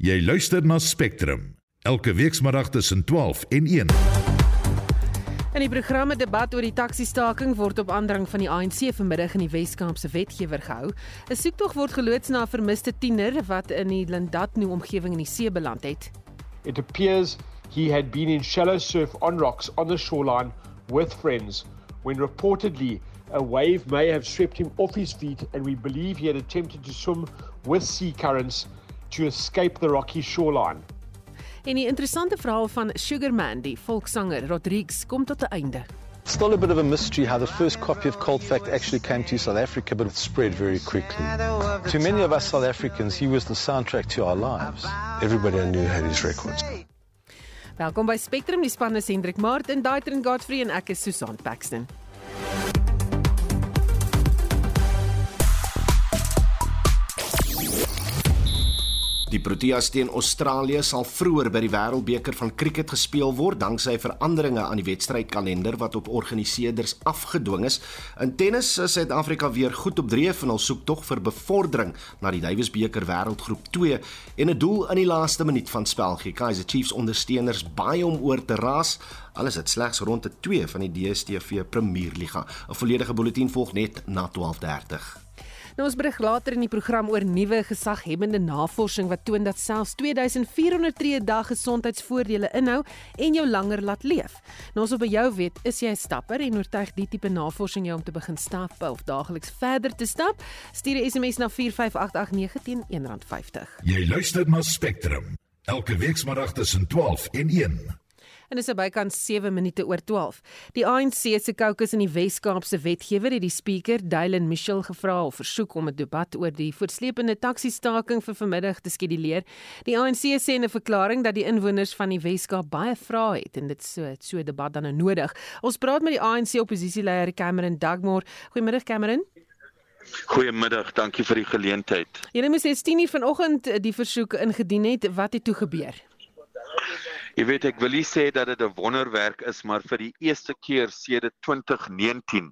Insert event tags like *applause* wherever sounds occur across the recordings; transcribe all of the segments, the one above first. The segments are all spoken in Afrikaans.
Jy luister na Spectrum elke weekmiddag tussen 12 en 1. In die programme debat oor die taksiestaking word op aandrang van die ANC vanmiddag in die Wes-Kaapse wetgewer gehou. 'n Soektog word geloods na 'n vermiste tiener wat in die Lindatno omgewing in die see beland het. It appears he had been in shallow surf on rocks on the shoreline with friends when reportedly a wave may have swept him off his feet and we believe he had attempted to swim with sea currents to escape the rocky shoreline. En die interessante verhaal van Sugarman, die volkssanger Rodriguez, kom tot 'n einde. Still a bit of a mystery how the first copy of Cold Fact actually came to South Africa, but it spread very quickly. To many of us South Africans, he was the soundtrack to our lives. Everybody I knew had his records. Welkom by Spectrum, die span is Hendrik Martin, Daitrin Godfrey en ek is Susan Paxton. Die Proteas teen Australië sal vroeër by die Wêreldbeker van Kriket gespeel word danksy veranderinge aan die wedstrydkalender wat op organiseerders afgedwing is. In tennis is Suid-Afrika weer goed op dreef in hul soektog vir bevordering na die Davis Beker Wêreldgroep 2 en 'n doel in die laaste minuut van spel gee Kaizer Chiefs ondersteuners baie om oor te raas. Alles het slegs rond 'n 2 van die DStv Premierliga. 'n Volledige bulletin volg net na 12:30. Nou ons berig later in die program oor nuwe gesaghebende navorsing wat toon dat selfs 2400 tree dag gesondheidsvoordele inhou en jou langer laat leef. Nou ons op jou weet, is jy 'n stapper en oortuig die tipe navorsing jou om te begin stap of daagliks verder te stap? Stuur 'n SMS na 45889 teen R1.50. Jy luister na Spectrum elke weekmiddag tussen 12 en 1 en is bykans 7 minute oor 12. Die ANC se caucus in die Wes-Kaapse wetgewer het die spreker, Dylan Mitchell, gevra of versoek om 'n debat oor die voortsleepende taksiestaking vir vanmiddag te skeduleer. Die ANC sê in 'n verklaring dat die inwoners van die Wes-Kaap baie vrae het en dit so so 'n debat dan nou nodig. Ons praat met die ANC oppositieleier Cameron Dugmore. Goeiemiddag Cameron. Goeiemiddag, dankie vir die geleentheid. Julle moes sê 10:00 vanoggend die versoek ingedien het. Wat het toe gebeur? Jy weet ek wil nie sê dat dit 'n wonderwerk is, maar vir die eerste keer sedert 2019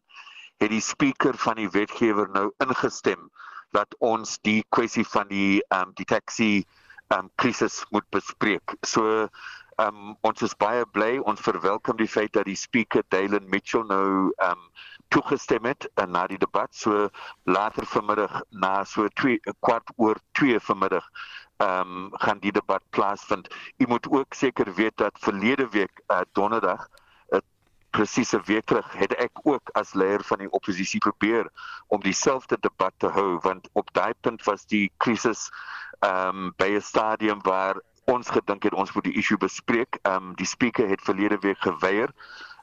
het die spreker van die wetgewer nou ingestem dat ons die kwessie van die ehm um, die taxi ehm um, krisis moet bespreek. So ehm um, ons is baie bly, ons verwelkom die feit dat die spreker Dylan Mitchell nou ehm um, toegestem het uh, na die debat. So later vanmiddag na so 2 kwart oor 2 vanmiddag ehm um, gaan die debat plaasvind. U moet ook seker weet dat verlede week uh, donderdag uh, presies 'n week terug het ek ook as leier van die oppositie probeer om dieselfde debat te hou want op daai punt was die krisis ehm um, by 'n stadium waar ons gedink het ons moet die issue bespreek. Ehm um, die spreker het verlede week geweier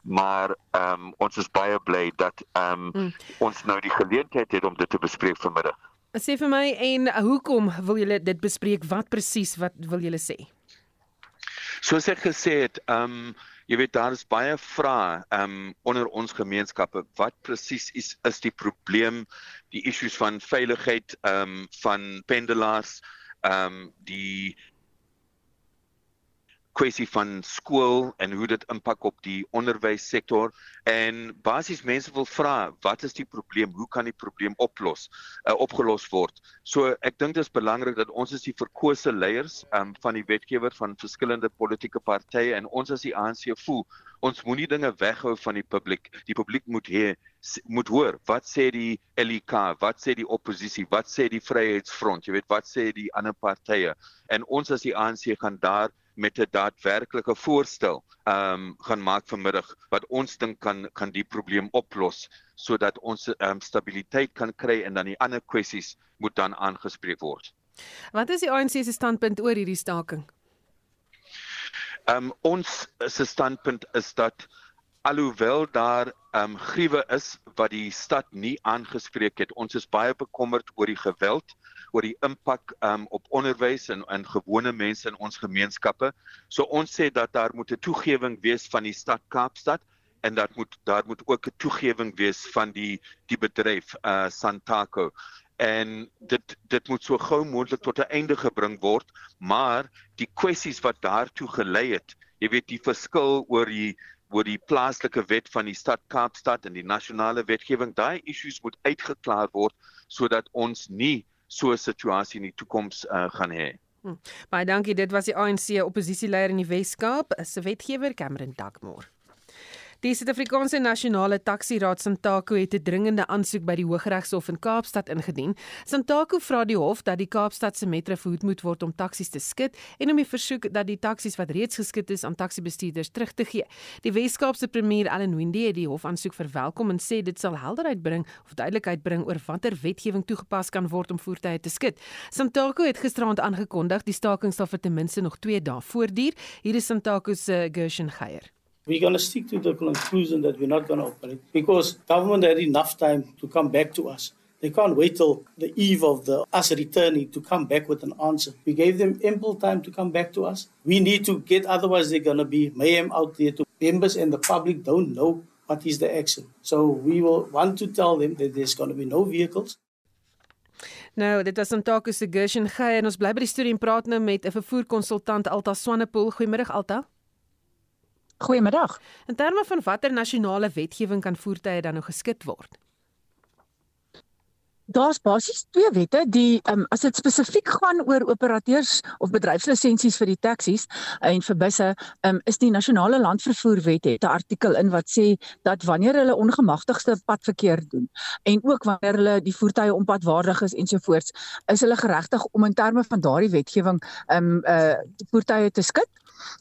maar ehm um, ons is baie bly dat ehm um, mm. ons nou die geleentheid het om dit te bespreek vanmiddag. Sê vir my en hoekom wil julle dit bespreek? Wat presies wat wil julle sê? Soos ek gesê het, ehm um, jy weet daar is baie vrae ehm um, onder ons gemeenskappe. Wat presies is is die probleem? Die issues van veiligheid ehm um, van pendelaars, ehm um, die kwessie van skool en hoe dit impak op die onderwyssektor. En basies mense wil vra wat is die probleem? Hoe kan die probleem oplos uh, opgelos word? So ek dink dit is belangrik dat ons is die verkose leiers um, van die wetgewer van verskillende politieke partye en ons as die ANC voel ons moenie dinge weghou van die publiek. Die publiek moet hê moet hoor wat sê die LEK wat sê die oppositie wat sê die vryheidsfront jy weet wat sê die ander partye. En ons as die ANC gaan daar met 'n daadwerklike voorstel ehm um, gaan maak vanmiddag wat ons dink kan kan die probleem oplos sodat ons ehm um, stabiliteit kan kry en dan die ander kwessies moet dan aangespreek word. Wat is die ANC se standpunt oor hierdie staking? Ehm um, ons se standpunt is dat alhoewel daar ehm um, gruwe is wat die stad nie aangespreek het, ons is baie bekommerd oor die geweld oor die impak um, op onderwys en en gewone mense in ons gemeenskappe. So ons sê dat daar moet 'n toegewing wees van die stad Kaapstad en dat moet daar moet ook 'n toegewing wees van die die bedryf uh Santaco en dit dit moet so gou moontlik tot 'n einde gebring word maar die kwessies wat daartoe gelei het jy weet die verskil oor die oor die plaaslike wet van die stad Kaapstad en die nasionale wetgewing daai issues moet uitgeklaar word sodat ons nie so 'n situasie in die toekoms uh, gaan hê. Hm. Baie dankie. Dit was die ANC oppositieleier in die Wes-Kaap, se wetgewer Cameron Dugmore. Die Suid-Afrikaanse Nasionale Taxi-raad Santaku het 'n dringende aansoek by die Hooggeregshof in Kaapstad ingedien. Santaku vra die hof dat die Kaapstad se metro verhoed moet word om taksies te skit en om die versoek dat die taksies wat reeds geskit is aan taksibestuurders terug te gee. Die Wes-Kaapse premier Allan Windey het die hofaansoek verwelkom en sê dit sal helderheid bring of duidelikheid bring oor watter wetgewing toegepas kan word om voertuie te skit. Santaku het gisteraand aangekondig die staking sal vir ten minste nog 2 dae voortduur. Hier is Santaku se Gershon Geier. We're going to stick to the conclusion that we're not going to operate because government had enough time to come back to us. They can't wait till the eve of the us returning to come back with an answer. We gave them ample time to come back to us. We need to get, otherwise they're going to be mayhem out there to members and the public don't know what is the action. So we will want to tell them that there's going to be no vehicles. Nou, dit was Antako se Gershon Gey en ons bly by die storie en praat nou met 'n vervoerkonsultant Alta Swanepoel. Goeiemôre Alta. Goeiemiddag. In terme van watter nasionale wetgewing kan voertuie dan nou geskit word? Daar's basies twee wette, die um, as dit spesifiek gaan oor operateurs of bedryfslisensies vir die taksies en vir busse, um, is die nasionale landvervoerwet het 'n artikel in wat sê dat wanneer hulle ongemagtigde padverkeer doen en ook wanneer hulle die voertuie onpadwaardig is ensovoorts, is hulle geregtig om in terme van daardie wetgewing um uh voertuie te skit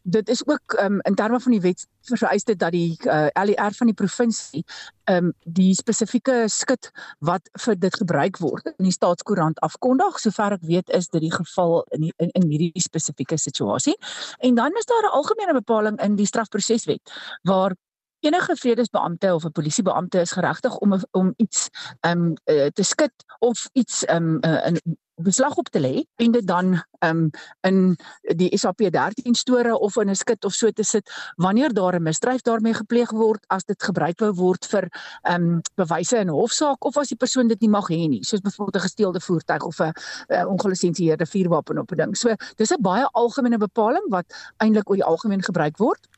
dit is ook um, in terme van die wet vereis dit dat die uh, eh, LER van die provinsie um, die spesifieke skit wat vir dit gebruik word in die staatskoerant afkondig. Sover ek weet is dit die geval in die, in, in hierdie spesifieke situasie. En dan is daar 'n algemene bepaling in die strafproseswet waar enige vredesbeampte of 'n polisiebeampte is geregtig om om iets um uh, te skit of iets um uh, in beslag op te lê en dit dan um in die SAP 13 store of in 'n skit of so te sit wanneer daar 'n misdryf daarmee gepleeg word as dit gebruik wou word vir um bewyse in 'n hofsaak of as die persoon dit nie mag hê nie soos byvoorbeeld 'n gesteelde voertuig of 'n uh, ongelisensieerde vuurwapen op 'n ding. So dis 'n baie algemene bepaling wat eintlik oor die algemeen gebruik word.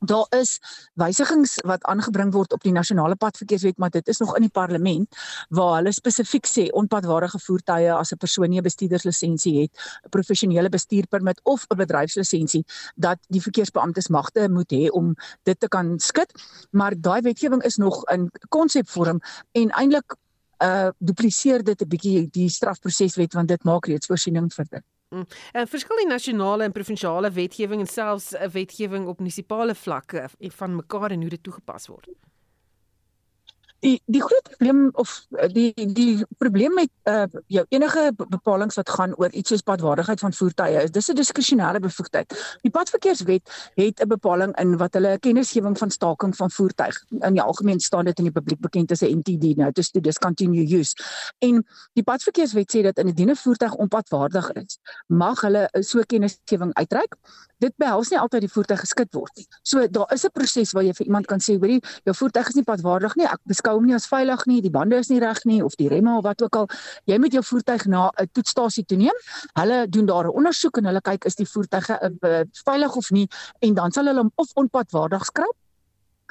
Daar is wysigings wat aangebring word op die nasionale padverkeerswet, maar dit is nog in die parlement waar hulle spesifiek sê onpadwaardige voertuie as 'n persoon nie 'n bestuurderslisensie het, 'n professionele bestuurpermit of 'n bedryfslisensie dat die verkeersbeamptes magte moet hê om dit te kan skit. Maar daai wetgewing is nog in konsepvorm en eintlik uh dupliseer dit 'n bietjie die strafproseswet want dit maak reeds voorsiening vir dit. Mm. En verskil die nasionale en provinsiale wetgewing en selfs 'n wetgewing op munisipale vlak van mekaar en hoe dit toegepas word? Die die groot probleem of eh, die die probleem met uh jou enige bepalinge wat gaan oor iets soos padwaardigheid van voertuie is dis 'n diskresionêre bevoegdheid. Die padverkeerswet het 'n bepaling in wat hulle kennisgewing van staking van voertuig in die algemeen staan dit in die publiek bekend as 'n NTD nou dis to discontinue use. En die padverkeerswet sê dat indien 'n voertuig onpadwaardig is, mag hulle so kennisgewing uitreik. Dit behels nie altyd die voertuig geskit word nie. So daar is 'n proses waar jy vir iemand kan sê, hoorie, jou voertuig is nie padwaardig nie. Ek beskou hom nie as veilig nie, die bande is nie reg nie of die remme of wat ook al. Jy moet jou voertuig na 'n toetsstasie toe neem. Hulle doen daar 'n ondersoek en hulle kyk is die voertuig uh, veilig of nie en dan sal hulle hom of onpadwaardig skryf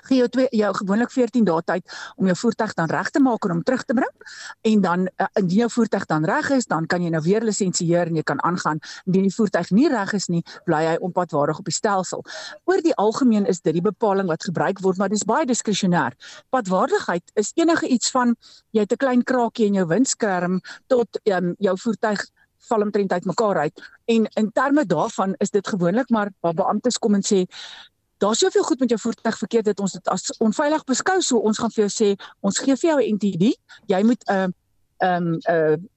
gee jou twee jou gewoonlik 14 dae tyd om jou voertuig dan reg te maak en hom terug te bring. En dan uh, indien jou voertuig dan reg is, dan kan jy nou weer lisensieer en jy kan aangaan. Indien die voertuig nie reg is nie, bly hy onpadwaardig op die stelsel. Oor die algemeen is dit die bepaling wat gebruik word, maar dis baie diskresionêr. Padwaardigheid is enige iets van jy het 'n klein kraakie in jou windskerm tot um, jou voertuig val omtrent uit mekaar uit en in terme daarvan is dit gewoonlik maar waar beamptes kom en sê daar's soveel goed met jou voertuig verkeerd dat ons dit as onveilig beskou so ons gaan vir jou sê ons gee vir jou 'n NTD jy moet 'n ehm 'n uh, 'n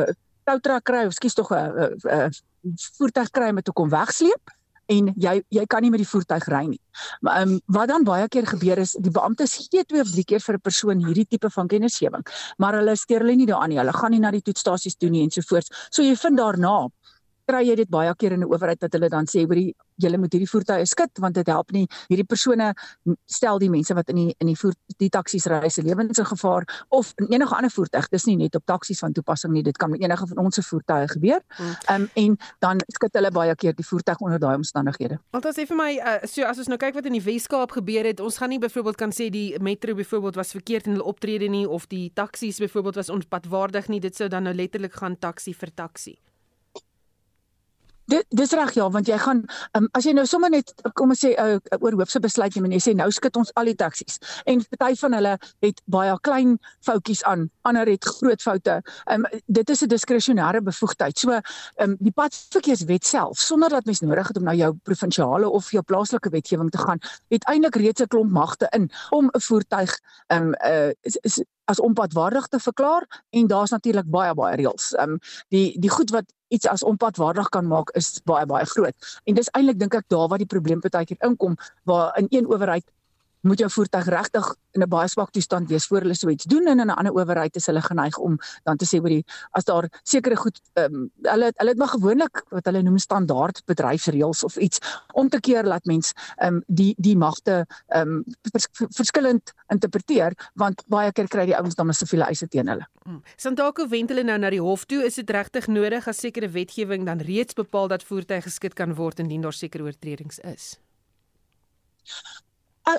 uh, toutra kry of skuis tog 'n uh, uh, voertuig kry met 'n kom wegsleep en jy jy kan nie met die voertuig ry nie. Maar ehm um, wat dan baie keer gebeur is die beamptes gee twee of drie keer vir 'n persoon hierdie tipe van kennisgewing, maar hulle steur hulle nie daaraan nie. Hulle gaan nie na die toetsstasies toe nie ensovoorts. So jy vind daarna kry jy dit baie keer in 'n owerheid dat hulle dan sê oor die julle moet hierdie voertuie skit want dit help nie hierdie persone stel die mense wat in die in die voer die taksies ry se lewens in gevaar of in enige ander voertuig dis nie net op taksies van toepassing nie dit kan met enige van ons se voertuie gebeur. Ehm um, en dan skit hulle baie keer die voertuig onder daai omstandighede. Want as jy vir my uh, so as ons nou kyk wat in die Weskaap gebeur het ons gaan nie byvoorbeeld kan sê die metro byvoorbeeld was verkeerd in hulle optrede nie of die taksies byvoorbeeld was onpadwaardig nie dit sou dan nou letterlik gaan taksi vir taksi. Dit dis reg ja, want jy gaan um, as jy nou sommer net kom ons sê uh, oor hoofse besluit jy moet jy sê nou skud ons al die taksies. En party van hulle het baie klein foutjies aan, ander het groot foute. Um, dit is 'n diskresionêre bevoegdheid. So um, die padverkeerswet self sonder dat mens nodig het om na jou provinsiale of jou plaaslike wetgewing te gaan, het eintlik reeds 'n klomp magte in om 'n voertuig um, uh, as onpadwaardig te verklaar en daar's natuurlik baie baie reëls. Ehm um, die die goed wat iets as onpadwaardig kan maak is baie baie groot. En dis eintlik dink ek daar waar die probleem baie keer inkom waar in een owerheid moet jou voertuig regtig in 'n baie swak toestand wees voor hulle so iets doen en in 'n ander owerheid is hulle geneig om dan te sê oor die as daar sekere goed um, hulle hulle het maar gewoonlik wat hulle noem standaard bedryfsreëls of iets om te keer laat mens um, die die magte um, vers, verskillend interpreteer want baie keer kry die ouens dan 'n siviele eise teen hulle. Hmm. Santako wend hulle nou na die hof toe is dit regtig nodig as sekere wetgewing dan reeds bepaal dat voertuie geskit kan word indien daar sekere oortredings is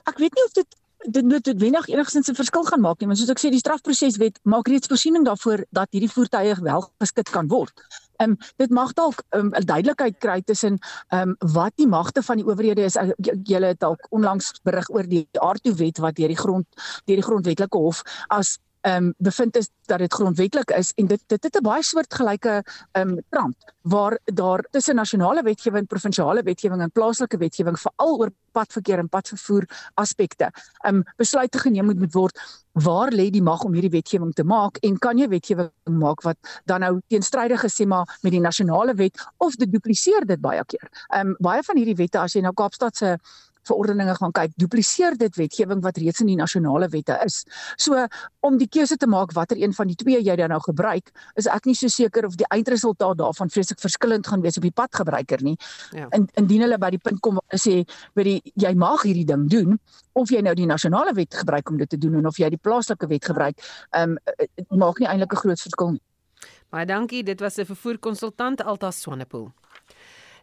ek weet nie of dit dit wenig enigstens 'n verskil gaan maak nie, want soos ek sê die strafproseswet maak reeds voorsiening daarvoor dat hierdie voertuie wel geskit kan word. Ehm um, dit mag dalk ehm, 'n um, duidelikheid kry tussen ehm um, wat die magte van die owerhede is. Julle het dalk onlangs berig oor die aardtoe wet wat deur die grond deur die grondwetlike hof as ehm um, bevind is dat dit grondwetlik is en dit dit het 'n baie soortgelyke ehm um, trant waar daar tussen nasionale wetgewing, provinsiale wetgewing en plaaslike wetgewing veral oor padverkeer en padvervoer aspekte ehm um, besluite geneem moet, moet word waar lê die mag om hierdie wetgewing te maak en kan jy wetgewing maak wat dan nou teenstrydig gesê maar met die nasionale wet of dit dupliseer dit baie keer. Ehm um, baie van hierdie wette as jy nou Kaapstad se verordeninge gaan kyk, dupliseer dit wetgewing wat reeds in die nasionale wette is. So om die keuse te maak watter een van die twee jy dan nou gebruik, is ek nie so seker of die eindresultaat daarvan vreeslik verskillend gaan wees op die padgebruiker nie. Ja. In, indien hulle by die punt kom sê, weet jy, jy mag hierdie ding doen of jy nou die nasionale wet gebruik om dit te doen en of jy die plaaslike wet gebruik, ehm um, maak nie eintlik 'n groot verskil nie. Baie dankie, dit was 'n vervoerkonsultant Alta Swanepoel.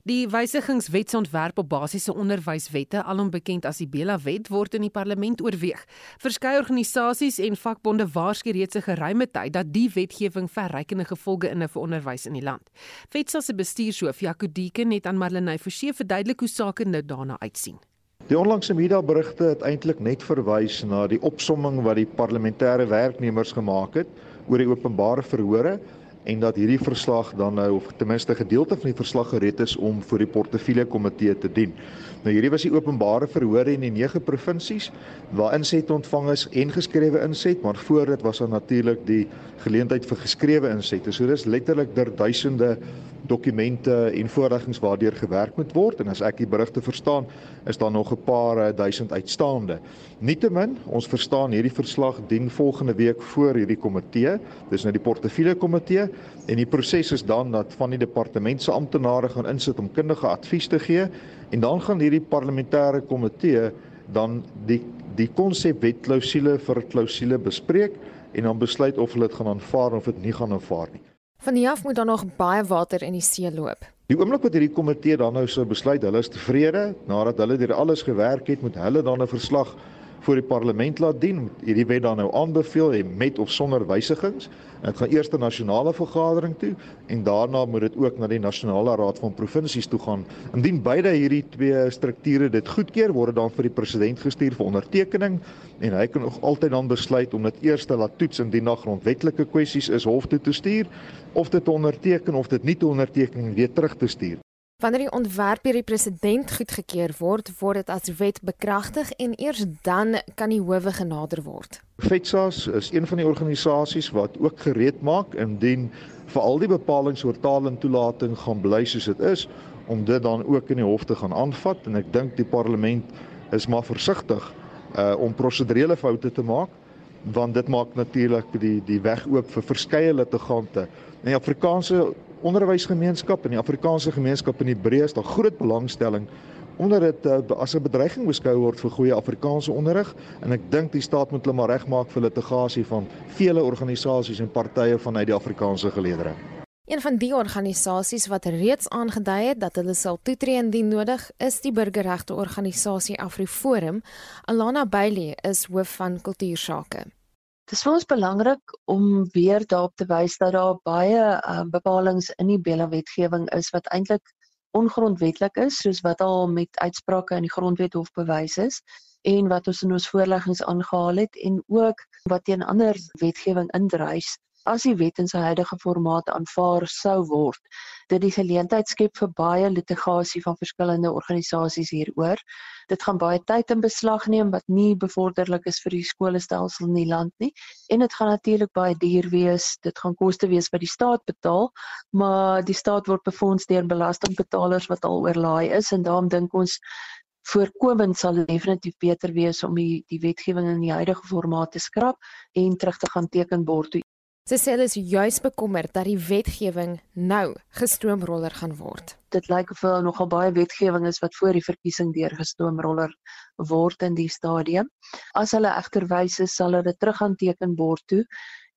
Die wysigingswetsontwerp op basiese onderwyswette, alom bekend as die Bela Wet, word in die parlement oorweeg. Verskeie organisasies en vakbonde waarsku reeds 'n geruime tyd dat die wetgewing verrykende gevolge inhou vir onderwys in die land. Wetsa se bestuurshoof, Jaco Deeken, het aan Marlenae Forsie verduidelik hoe sake nou daarna uitsien. Die onlangse mediaberigte het eintlik net verwys na die opsomming wat die parlementêre werknemers gemaak het oor die openbare verhore en dat hierdie verslag dan nou of ten minste gedeelte van die verslag gereed is om vir die portefeulje komitee te dien. Nou hierdie was die openbare verhore in die 9 provinsies waar inset ontvang is en geskrewe inset, maar voor dit was daar natuurlik die geleentheid vir geskrewe insette. So dis letterlik der duisende dokumente en voorleggings waardeur gewerk moet word en as ek die berigte verstaan, is daar nog 'n paar eh, duisend uitstaande. Nietemin, ons verstaan hierdie verslag dien volgende week voor hierdie komitee, dis nou die portefeulje komitee en die proses is dan dat van die departement se amptenare gaan insit om kundige advies te gee en dan gaan hierdie parlementêre komitee dan die die konsep wetklausule vir klausule bespreek en dan besluit of hulle dit gaan aanvaar of dit nie gaan aanvaar nie. Van die af moet dan nog baie water in die see loop. Die oomblik wat hierdie komitee dan nou sou besluit hulle is tevrede nadat hulle deur alles gewerk het, moet hulle dan 'n verslag voor die parlement laat dien. Hierdie wet dan nou aanbeveel en met of sonder wysigings. Dit gaan eers na nasionale vergadering toe en daarna moet dit ook na die nasionale raad van provinsies toe gaan. Indien beide hierdie twee strukture dit goedkeur, word dit dan vir die president gestuur vir ondertekening en hy kan nog altyd dan besluit om dit eers te laat toets indien daar grondwetlike kwessies is hof toe te stuur of dit onderteken of dit nie te onderteken weer terug te stuur. Wanneer die ontwerp deur die president goedgekeur word, word dit as wet bekragtig en eers dan kan die howe genader word. FETSAS is een van die organisasies wat ook gereed maak indien vir al die bepalinge oor taal en toelating gaan bly soos dit is om dit dan ook in die hof te gaan aanvat en ek dink die parlement is maar versigtig uh om prosedurele foute te maak want dit maak natuurlik die die weg oop vir verskeie litigante. In die Afrikaanse onderwysgemeenskap en die Afrikaanse gemeenskap in die breë is daar groot belangstelling omdat dit uh, as 'n bedreiging beskou word vir goeie Afrikaanse onderrig en ek dink die staat moet hulle maar regmaak vir litigasie van vele organisasies en partye vanuit die Afrikaanse geleedere. Een van die organisasies wat reeds aangedui het dat hulle sal toetree indien nodig, is die burgerregte organisasie AfriForum. Alana Bailey is hoof van kultuursake. Dit is vir ons belangrik om weer daarop te wys dat daar baie uh, bepalinge in die Bella wetgewing is wat eintlik ongrondwetlik is soos wat al met uitsprake in die grondwethof bewys is en wat ons in ons voorleggings aangehaal het en ook wat teen ander wetgewing indrys as die wet in sy huidige formaat aanvaar sou word dit die geleentheid skep vir baie litigasie van verskillende organisasies hieroor. Dit gaan baie tyd in beslag neem wat nie bevorderlik is vir die skoolstelsel in die land nie. En dit gaan natuurlik baie duur wees. Dit gaan koste wees wat die staat betaal maar die staat word befonds deur belastingbetalers wat al oorlaai is en daarom dink ons voorkomend sal definitief beter wees om die die wetgewing in die huidige formaat te skrap en terug te gaan tekenbord toe Sy sê hulle is juis bekommerd dat die wetgewing nou gestroomroller gaan word. Dit lyk of daar nogal baie wetgewing is wat voor die verkiesing deurgestroomroller word in die stadium. As hulle egter wys is, sal hulle terug aan tekenbord toe.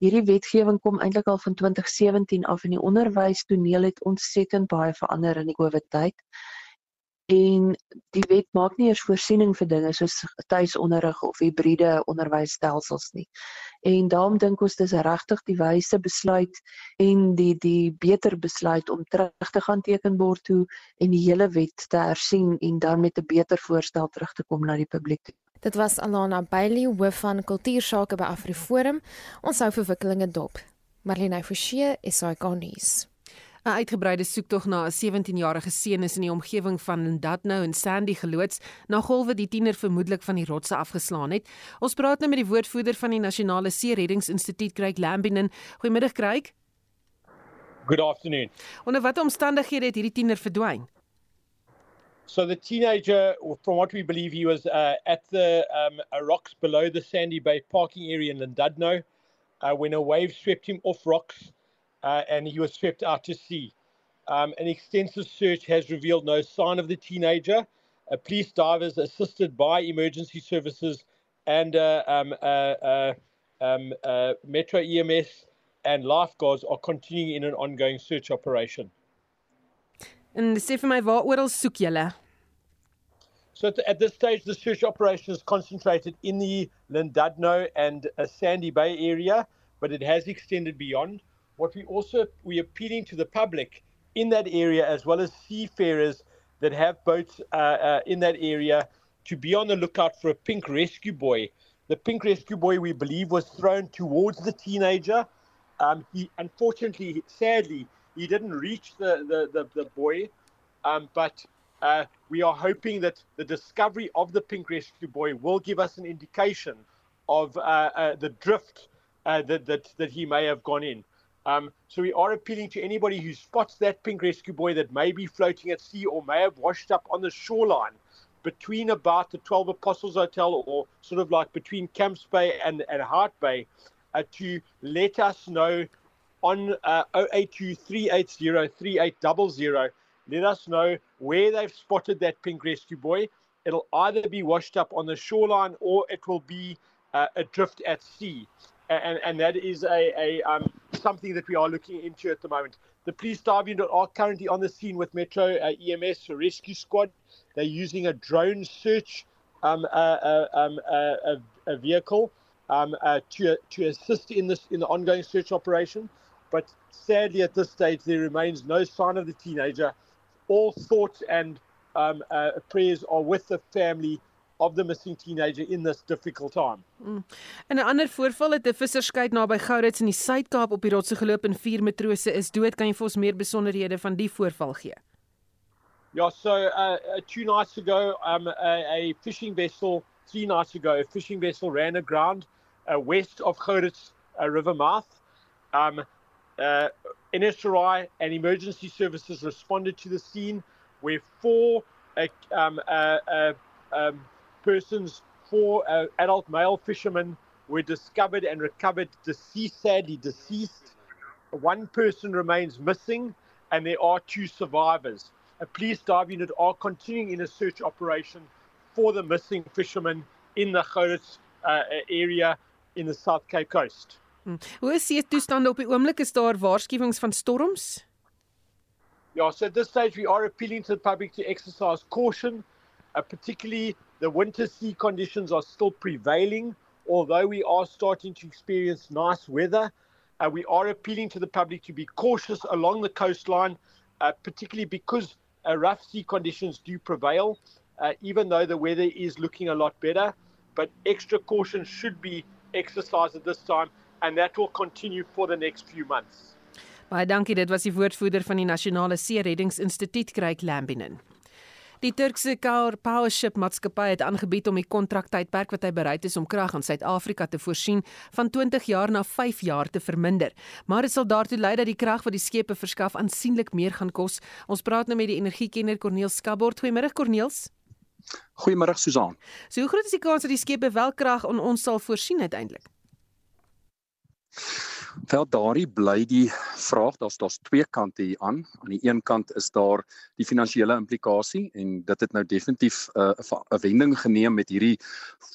Hierdie wetgewing kom eintlik al van 2017 af en die onderwystoneel het ontsettend baie verander in die COVID tyd en die wet maak nie eers voorsiening vir dinge soos tuisonderrig of hibriede onderwysstelsels nie. En daarom dink ons dis regtig die wyse besluit en die die beter besluit om terug te gaan tekenbord toe en die hele wet te hersien en dan met 'n beter voorstel terug te kom na die publiek. Dit was Alana Bailey hoof van kultuursake by AfriForum. Ons hou verwikkelinge dop. Marlene Forsie, SAK nuus. 'n Uitgebreide soektog na 'n 17-jarige seun is in die omgewing van Ndadno en Sandy geloods na golwe die tiener vermoedelik van die rotse afgeslaan het. Ons praat nou met die woordvoerder van die Nasionale See Reddingsinstituut, Craig Lambinen. Goeiemiddag Craig. Good afternoon. Onder watter omstandighede het hierdie tiener verdwyn? So the teenager, from what we believe, he was uh, at the um, rocks below the Sandy Bay parking area in Llandudno uh, when a wave swept him off rocks. Uh, and he was swept out to sea. Um, an extensive search has revealed no sign of the teenager. Uh, police divers, assisted by emergency services and uh, um, uh, uh, um, uh, Metro EMS and lifeguards, are continuing in an ongoing search operation. En sê vir my waar oral soek julle? So at, this stage, the search operation is concentrated in the Llandudno and Sandy Bay area, but it has extended beyond. What we also we're appealing to the public in that area as well as seafarers that have boats uh, uh, in that area to be on the lookout for a pink rescue buoy. The pink rescue buoy, we believe, was thrown towards the teenager. Um, he unfortunately, sadly, he didn't reach the the the, the um, but uh, we are hoping that the discovery of the pink rescue buoy will give us an indication of uh, uh, the drift uh, that, that that he may have gone in. Um, so we are appealing to anybody who spots that pink rescue buoy that may be floating at sea or may have washed up on the shoreline between about the 12 Apostles Hotel or sort of like between Camps Bay and, and Hart Bay uh, to let us know on uh, 082 Let us know where they've spotted that pink rescue buoy. It'll either be washed up on the shoreline or it will be uh, adrift at sea. And, and that is a, a um, something that we are looking into at the moment. The police unit are currently on the scene with Metro uh, EMS rescue squad. They're using a drone search um, uh, uh, um, uh, a, a, vehicle um, uh, to to assist in this in the ongoing search operation. But sadly, at this stage, there remains no sign of the teenager. All thoughts and um, uh, prayers are with the family of the missing teenager in this difficult time. Mm. In 'n ander voorval het 'n visserskyk naby Gourits in die Suid-Kaap op die rotse geloop en vier matrose is dood. Kan jy vir ons meer besonderhede van die voorval gee? Ja, so uh, uh two nights ago um a, a fishing vessel, three nights ago a fishing vessel ran aground uh, west of Gourits uh, river mouth. Um uh NSRI and emergency services responded to the scene where four uh, um uh, uh um persons, four uh, adult male fishermen, were discovered and recovered deceased, sadly deceased. One person remains missing, and there are two survivors. A police dive unit are continuing in a search operation for the missing fishermen in the Gourits uh, area in the South Cape Coast. Hmm. Hoe is die toestande op die oomblik? Is daar waarskuwings van storms? Yeah, so at this stage we are appealing to the public to exercise caution, uh, particularly The winter sea conditions are still prevailing, although we are starting to experience nice weather. Uh, we are appealing to the public to be cautious along the coastline, uh, particularly because uh, rough sea conditions do prevail, uh, even though the weather is looking a lot better. But extra caution should be exercised at this time, and that will continue for the next few months. Baie dankie, dit was die woordvoerder van die Nasionale See Reddingsinstituut, Craig Lambinen. Die Turkse Car Powership maatskappy het aangebied om die kontraktydperk wat hy bereid is om krag aan Suid-Afrika te voorsien van 20 jaar na 5 jaar te verminder. Maar dit sal daartoe lei dat die krag wat die skepe verskaf aansienlik meer gaan kos. Ons praat nou met die energiekenner Corneel Skabord. Goeiemôre Corneels. Goeiemôre Susan. So hoe groot is die kans dat die skepe wel krag aan ons sal voorsien uiteindelik? Wel daardie bly die vraag, daar's daar's twee kante hier aan. Aan die een kant is daar die finansiële implikasie en dit het nou definitief 'n uh, 'n wending geneem met hierdie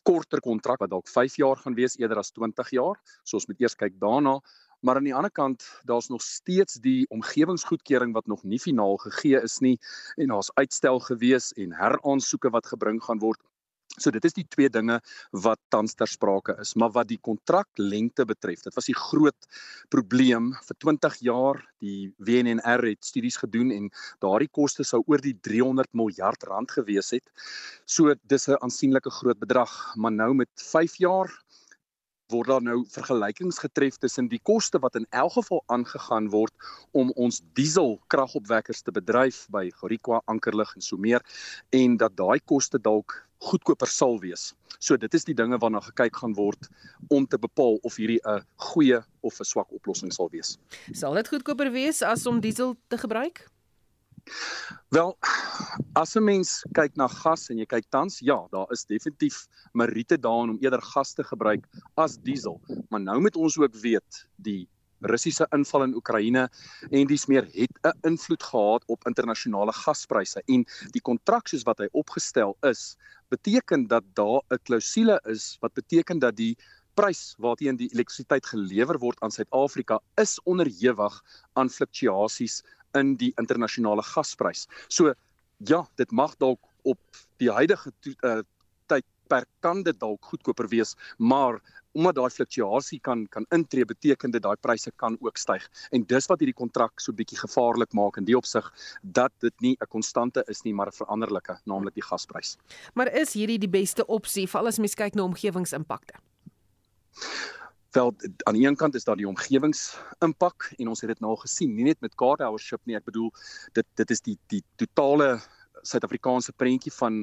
korter kontrak wat dalk 5 jaar gaan wees eerder as 20 jaar. So ons moet eers kyk daarna. Maar aan die ander kant, daar's nog steeds die omgewingsgoedkeuring wat nog nie finaal gegee is nie en daar's uitstel gewees en heraansoeke wat gebring gaan word So dit is die twee dinge wat tans ter sprake is, maar wat die kontraklengte betref, dit was die groot probleem vir 20 jaar. Die WNR het studies gedoen en daardie koste sou oor die 300 miljard rand gewees het. So dis 'n aansienlike groot bedrag, maar nou met 5 jaar word daar nou vergelykings getref tussen die koste wat in elk geval aangegaan word om ons diesel kragopwekkers te bedryf by Gorikwa, Ankerlig en so meer en dat daai koste dalk goedkoper sal wees. So dit is die dinge waarna gekyk gaan word om te bepaal of hierdie 'n goeie of 'n swak oplossing sal wees. Sal dit goedkoper wees as om diesel te gebruik? Wel, as 'n mens kyk na gas en jy kyk tans, ja, daar is definitief meriete daarin om eerder gas te gebruik as diesel. Maar nou moet ons ook weet die Russiese inval in Oekraïne en dis meer het 'n invloed gehad op internasionale gaspryse en die kontrak soos wat hy opgestel is beteken dat daar 'n klousule is wat beteken dat die prys waarteen die elektrisiteit gelewer word aan Suid-Afrika is onderhewig aan fluktuasies in die internasionale gasprys. So ja, dit mag dalk op die huidige uh, tydperk kan dit dalk goedkoper wees, maar omdat daai fluktuasie kan kan intree beteken dit daai pryse kan ook styg en dis wat hierdie kontrak so bietjie gevaarlik maak in die opsig dat dit nie 'n konstante is nie maar 'n veranderlike naamlik die gasprys. Maar is hierdie die beste opsie vir alles mens kyk na omgewingsimpakte? Wel aan die een kant is daar die omgewingsimpak en ons het dit nou al gesien nie net met Cardhourship nie ek bedoel dit dit is die die totale Suid-Afrikaanse prentjie van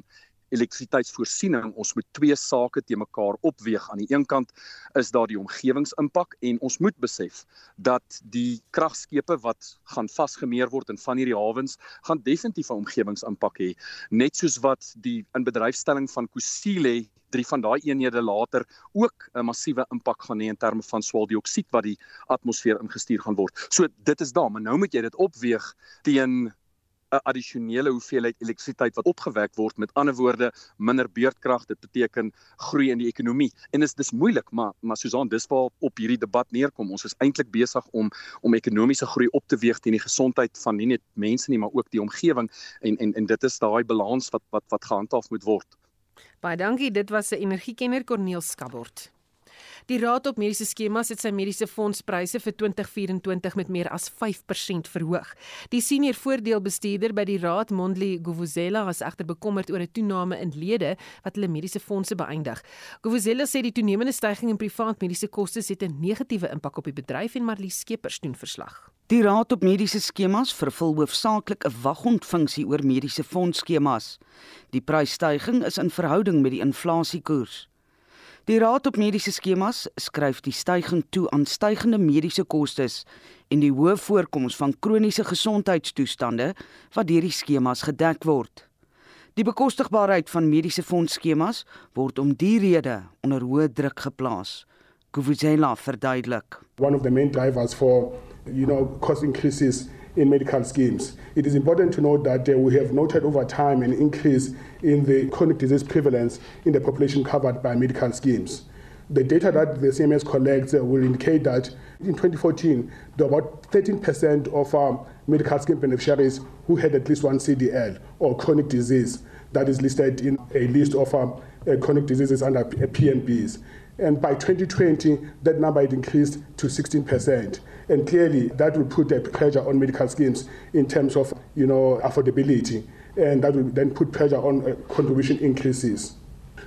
elektrisiteitsvoorsiening. Ons moet twee sake te mekaar opweeg. Aan die een kant is daar die omgewingsimpak en ons moet besef dat die kragskepe wat gaan vasgemeer word in van hierdie hawens gaan definitief 'n omgewingsimpak hê. Net soos wat die inbedryfstelling van Kusile drie van daai eenhede later ook 'n massiewe impak gaan hê in terme van swaweldioksied wat die atmosfeer ingestuur gaan word. So dit is daar, maar nou moet jy dit opweeg teen 'n addisionele hoeveelheid elektrisiteit wat opgewek word. Met ander woorde, minder beurtkrag, dit beteken groei in die ekonomie. En is dis moeilik, maar maar Susan, dis waar op hierdie debat neerkom. Ons is eintlik besig om om ekonomiese groei op te weeg teen die gesondheid van nie net mense nie, maar ook die omgewing en en en dit is daai balans wat wat wat gehandhaaf moet word. Baie dankie. Dit was 'n energiekenner Corneel Skabort. Die Raad op Mediese Skemas het sy mediese fondspryse vir 2024 met meer as 5% verhoog. Die senior voordeelbestuurder by die Raad, Mondli Govuzela, was egter bekommerd oor 'n toename in lede wat hulle mediese fondse beëindig. Govuzela sê die toenemende stygings in privaat mediese kostes het 'n negatiewe impak op die bedryf en Marlie Skeepers doen verslag. Die Raad op Mediese Skemas vervul hoofsaaklik 'n waghondfunksie oor mediese fondskemas. Die prysstygings is in verhouding met die inflasiekoers. Die Raad op Mediese Skemas skryf die stygings toe aan stygende mediese kostes en die hoë voorkoms van kroniese gesondheidstoestande wat deur die skemas gedek word. Die bekostigbaarheid van mediese fondsskemas word om die rede onder hoë druk geplaas. Kuvuzela verduidelik. One of the main drivers for you know cost increases in medical schemes. It is important to note that uh, we have noted over time an increase in the chronic disease prevalence in the population covered by medical schemes. The data that the CMS collects uh, will indicate that in 2014, there were about 13% of um, medical scheme beneficiaries who had at least one CDL or chronic disease that is listed in a list of um, uh, chronic diseases under PNBs. And by 2020, that number had increased to 16%. And clearly, that will put a pressure on medical schemes in terms of, you know, affordability. And that will then put pressure on uh, contribution increases.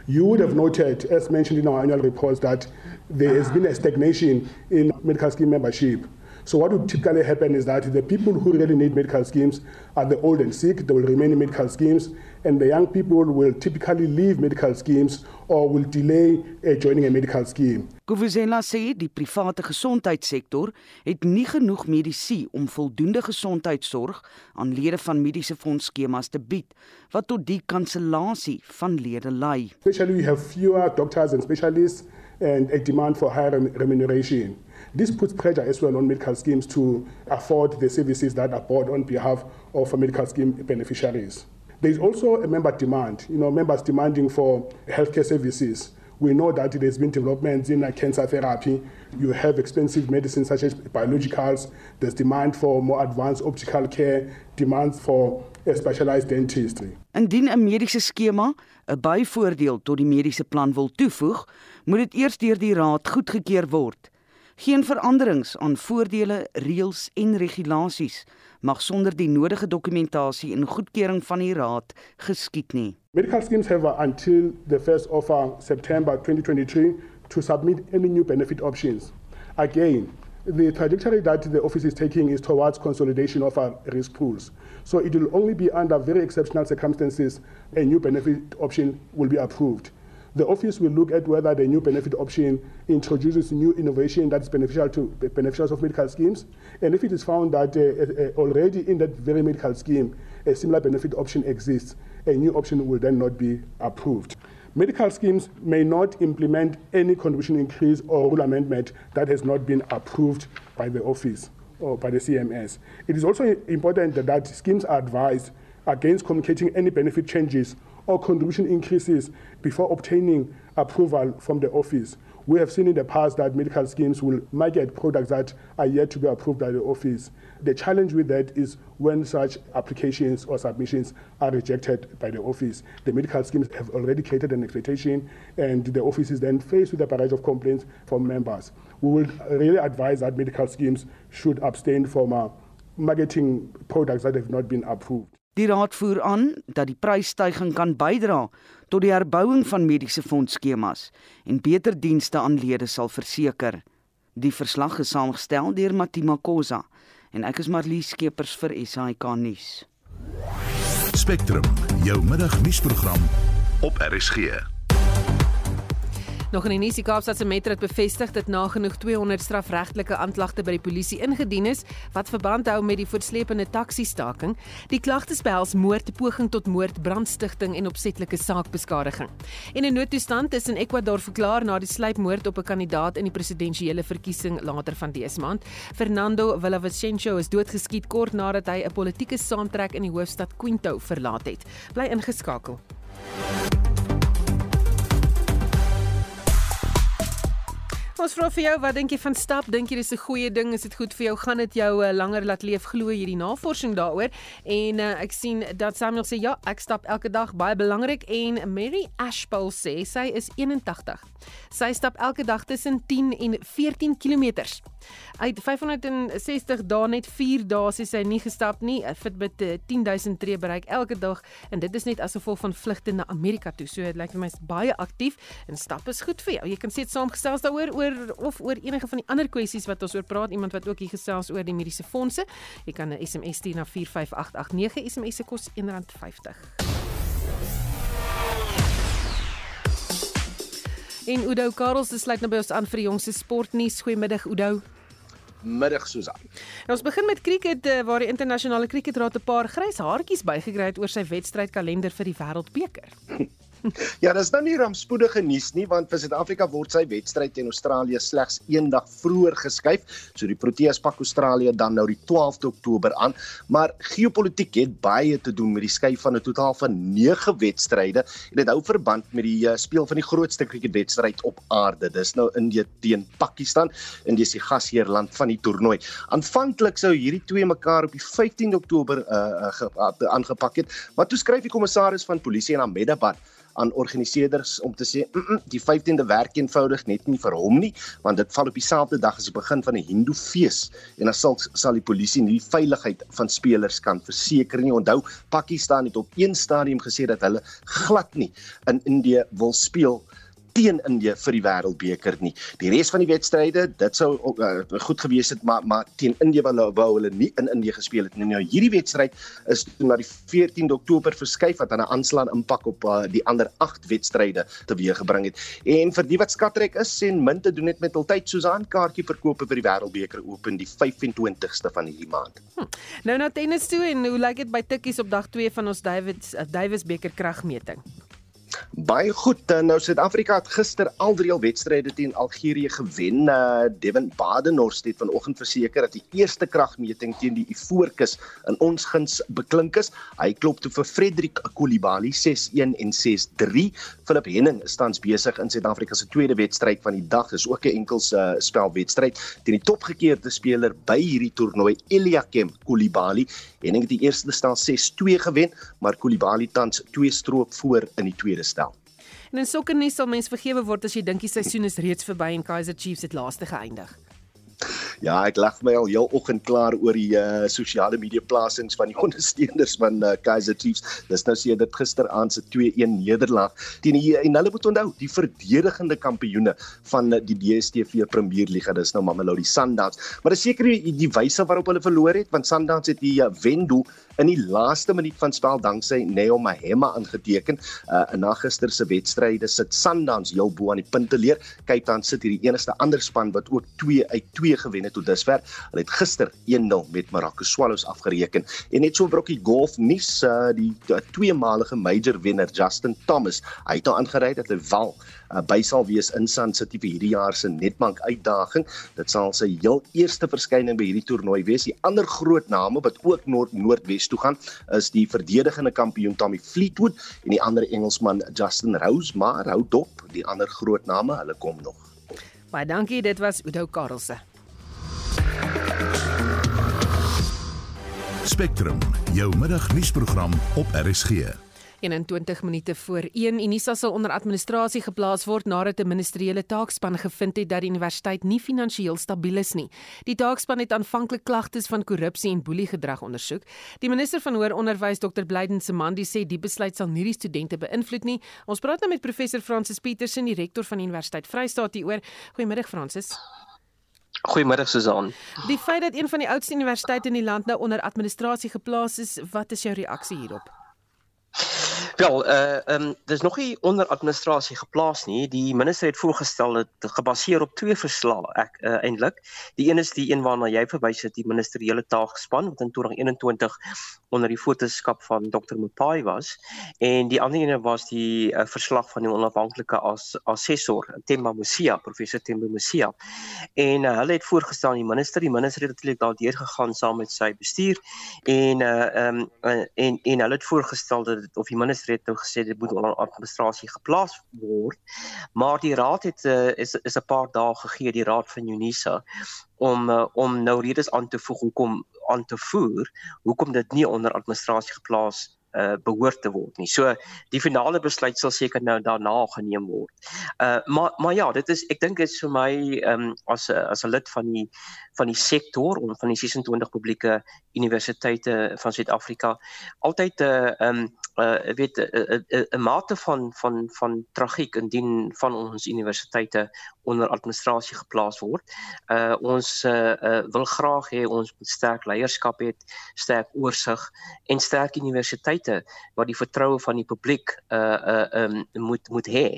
You would have noted, as mentioned in our annual reports, that there has been a stagnation in medical scheme membership. So what would typically happen is that the people who really need medical schemes are the old and sick. They will remain in medical schemes, and the young people will typically leave medical schemes or will delay uh, joining a medical scheme. Govuzela sê die private gesondheidssektor het nie genoeg medisy om voldoende gesondheidsorg aan lede van mediese fonds skemas te bied wat tot die kansellasie van lede lei. Especially we have fewer doctors and specialists and a demand for higher remuneration. This puts pressure as well on medical schemes to afford the services that are bought on behalf of medical scheme beneficiaries. There's also a member demand, you know, members demanding for healthcare services. We know that there's been developments in cancer therapy. You have expensive medicines such as biologicals. There's demand for more advanced optical care, demands for a specialized dentistry. Indien 'n mediese skema 'n byvoordeel tot die mediese plan wil toevoeg, moet dit eers deur die raad goedgekeur word. Geen veranderings aan voordele, reëls en regulasies mag sonder die nodige dokumentasie en goedkeuring van die raad geskied nie. Medical schemes have until the 1st of uh, September 2023 to submit any new benefit options. Again, the trajectory that the office is taking is towards consolidation of our risk pools. So it will only be under very exceptional circumstances a new benefit option will be approved. The office will look at whether the new benefit option introduces new innovation that's beneficial to beneficiaries of medical schemes. And if it is found that uh, uh, already in that very medical scheme, a similar benefit option exists, a new option will then not be approved. Medical schemes may not implement any contribution increase or rule amendment that has not been approved by the office or by the CMS. It is also important that schemes are advised against communicating any benefit changes or contribution increases before obtaining approval from the office. We have seen in the past that medical schemes will market products that are yet to be approved by the office. The challenge with that is when such applications or submissions are rejected by the office. The medical schemes have already created an expectation, and the office is then faced with a barrage of complaints from members. We would really advise that medical schemes should abstain from uh, marketing products that have not been approved. Die raad voer aan dat die prysstygings kan bydra tot die herbouing van mediese fondskemas en beter dienste aan lede sal verseker. Die verslag is saamgestel deur Matima Kosa en ek is Marlie Skeepers vir SAK nuus. Spectrum, jou middagnuusprogram op RSG. Nog in die nuus, die Kaapstadse Metro het bevestig dat nagenoeg 200 strafregtelike aanklagte by die polisie ingedien is wat verband hou met die voortsleepende taxi-staking. Die klagtes behels moord, poging tot moord, brandstigting en opsetlike saakbeskadiging. En 'n noodtoestand is in Ecuador verklaar na die sluipmoord op 'n kandidaat in die presidensiële verkiesing later van dese maand. Fernando Villavicencio is doodgeskiet kort nadat hy 'n politieke saamtrek in die hoofstad Quito verlaat het. Bly ingeskakel. Ons vra vir jou, wat dink jy van stap? Dink jy dis 'n goeie ding? Is dit goed vir jou? Gaan dit jou uh, langer laat leef? Glo hierdie navorsing daaroor? En uh, ek sien dat Samuel sê ja, ek stap elke dag, baie belangrik en Mary Ashpole sê sy is 81. Sy stap elke dag tussen 10 en 14 km. Uit 560 dae net 4 dae sê sy nie gestap nie. Fitbit 10000 eh, tree bereik elke dag en dit is net as gevolg van vlugte na Amerika toe. So dit lyk vir my is baie aktief en stap is goed vir jou. Jy kan sê dit saamgestel daaroor oor of oor enige van die ander kwessies wat ons oor praat. Iemand wat ook hier gesels oor die mediese fondse. Jy kan 'n SMS stuur na 45889. SMS se kos R1.50. En Udo Karels sluit nou by ons aan vir die jongste sportnuus. Goeiemiddag Udo middag Susan. Nou ons begin met cricket eh, waar die internasionale cricketraad 'n paar grys haartjies bygekry het oor sy wedstrydkalender vir die Wêreldbeker. *laughs* *laughs* Ja, dis nou nie rampspoedige nuus nie want vir Suid-Afrika word sy wedstryd teen Australië slegs een dag vroeër geskuif. So die Proteas pak Australië dan nou die 12de Oktober aan, maar geopolitiek het baie te doen met die skuif van 'n totaal van 9 wedstryde en dit hou verband met die uh, speel van die grootste cricketwedstryd op aarde. Dis nou Indië teen Pakistan en dis die gasheerland van die toernooi. Aanvanklik sou hierdie twee mekaar op die 15de Oktober uh, uh, aangepak het, maar toe skryf die kommissaris van polisie in Ahmedabad aan organiseerders om te sê mm -mm, die 15de werk eenvoudig net nie vir hom nie want dit val op dieselfde dag as die begin van 'n Hindu fees en dan sal sal die polisie nie die veiligheid van spelers kan verseker nie. Onthou Pakistan het op een stadium gesê dat hulle glad nie in Indië wil speel teen Indië vir die wêreldbeker nie. Die res van die wedstryde, dit sou uh, goed gewees het, maar maar teen Indië wou, wou hulle nie in Indië gespeel het nie. Nou hierdie wedstryd is na die 14de Oktober verskuif wat aan 'n aanslaan impak op uh, die ander 8 wedstryde teweeggebring het. En vir die wat skatrek is en min te doen het met altyd Susan kaartjie verkoop vir die wêreldbeker open die 25ste van hierdie maand. Hm. Nou na tennis toe en hoe lyk dit by Tikkies op dag 2 van ons Davids uh, Davis beker kragmeting? Baie goed. Eh, nou Suid-Afrika het gister al drie wedstryde teen Algerië gewen. Uh, Devin Badenhorst het vanoggend verseker dat die eerste kragmeting teen die Ivoorkus in ons guns beklink is. Hy klop toe vir Frederik Koulibaly 6-1 en 6-3. Philip Henning is tans besig in Suid-Afrika se tweede wedstryd van die dag. Dis ook 'n enkels uh, spelwedstryd teen die topgekeerde speler by hierdie toernooi, Eliakim Koulibaly. Henning het die eerste stel 6-2 gewen, maar Koulibaly tans twee stroop voor in die tweede stel. En in sokker nie sal mens vergewe word as jy dink die seisoen is reeds verby en Kaizer Chiefs het laaste geëindig. Ja, ek lag my al heel oggend klaar oor die uh, sosiale media plasings van die *laughs* ondersteuners van uh, Kaizer Chiefs. Dis nou sê dit gisteraand se 2-1 nederlaag teen die en hulle moet onthou, die verdedigende kampioene van die DStv Premier Liga, dis nou Mamelodi Sundowns. Maar dis seker die, die wyse waarop hulle verloor het, want Sundowns het die uh, wendoel in die laaste minuut van spel danksy Neo Mahema aangeteken. Uh na gister se wedstryde sit Sundowns heel bo aan die punte leer. Cape Town sit hierdie enigste ander span wat ook 2 uit 2 gewen het tot dusver. Hulle het gister 1-0 met Marokko Swallows afgereken. En net so brokkie golf nuus uh die uh, tweemalige major wenner Justin Thomas. Hy het nou aangerei dat hy wel uh, by sal wees in Sun City vir hierdie jaar se Nedbank uitdaging. Dit sal sy heel eerste verskyning by hierdie toernooi wees. Die ander groot name wat ook Noord Noordwes toe gaan, is die verdedigende kampioen Tommy Fleetwood en die ander Engelsman Justin Rose, maar hou dop, die ander groot name, hulle kom nog. Baie dankie, dit was Udo Karlse. Spectrum, jou middagnuusprogram op RSG. 21 minute voor 1 Unisa sal onder administrasie geplaas word nadat 'n ministeriële taakspan gevind het dat die universiteit nie finansiëel stabiel is nie. Die taakspan het aanvanklik klagtes van korrupsie en boeliegedrag ondersoek. Die minister van hoër onderwys Dr Blyden Semandi sê die besluit sal nie die studente beïnvloed nie. Ons praat nou met professor Francis Petersen, die rektor van die Universiteit Vrystaat hieroor. Goeiemiddag Francis. Goeiemôre Susan. Die feit dat een van die oudste universiteite in die land nou onder administrasie geplaas is, wat is jou reaksie hierop? Wel, uh ehm um, dis nog nie onder administrasie geplaas nie. Die minister het voorgestel dit gebaseer op twee verslae ek uh, eintlik. Die een is die een waarna jy verwys het, die ministeriële taakspan wat in 2021 onder die voorteskap van Dr. Mopai was en die ander een was die uh, verslag van die onafhanklike as assessor Temba Musia, professor Temba Musia. En uh, hulle het voorgestel aan die minister, die minister het natuurlik daardeur gegaan saam met sy bestuur en uh um, uh, en en hulle het voorgestel dat dit of die minister het nou gesê dit moet onder administrasie geplaas word. Maar die raad het uh, is is 'n paar dae gegee die raad van Unisa om uh, om nou redes aan te voeg hoekom aan te voer hoekom dit nie onder administrasie geplaas uh behoort te word nie. So die finale besluit sal seker nou daarna geneem word. Uh maar maar ja, dit is ek dink dit is vir my um as as 'n lid van die van die sektor om van die 26 publieke universiteite van Suid-Afrika altyd 'n uh, um uh weet 'n uh, uh, mate van van van tragiek indien van ons universiteite onder administrasie geplaas word. Uh ons uh, uh wil graag hê ons moet sterk leierskap hê, sterk oorsig en sterk universiteite wat die vertroue van die publiek uh uh um, moet moet hê.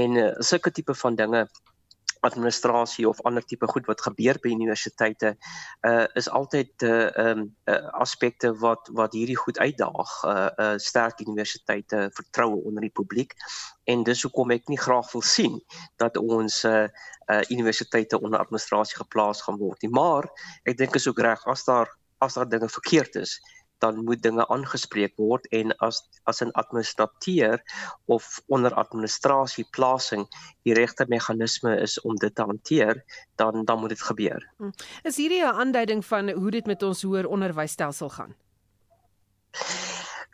En uh, sulke tipe van dinge administrasie of ander tipe goed wat gebeur by universiteite uh is altyd uh um uh, aspekte wat wat hierdie goed uitdaag. Uh, uh sterk universiteite vertroue onder die publiek en dis hoekom ek nie graag wil sien dat ons uh, uh universiteite onder administrasie geplaas gaan word nie. Maar ek dink is ook reg as daar as daar dinge verkeerd is dan moet dinge aangespreek word en as as 'n administrateur of onder administrasie plasing die regte meganisme is om dit te hanteer, dan dan moet dit gebeur. Hm. Is hierdie 'n aanduiding van hoe dit met ons hoër onderwysstelsel gaan?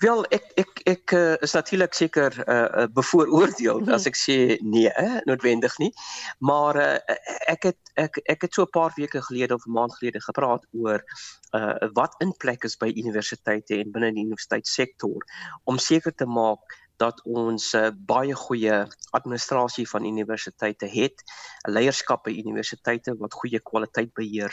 Wel ek ek ek uh, is natuurlik seker uh, bevooroordeel mm -hmm. as ek sê nee, hè, noodwendig nie. Maar uh, ek het ek ek het so 'n paar weke gelede of 'n maand gelede gepraat oor uh, wat in plek is by universiteite en binne die universiteitssektor om seker te maak dat ons uh, baie goeie administrasie van universiteite het, leierskap by universiteite wat goeie kwaliteit beheer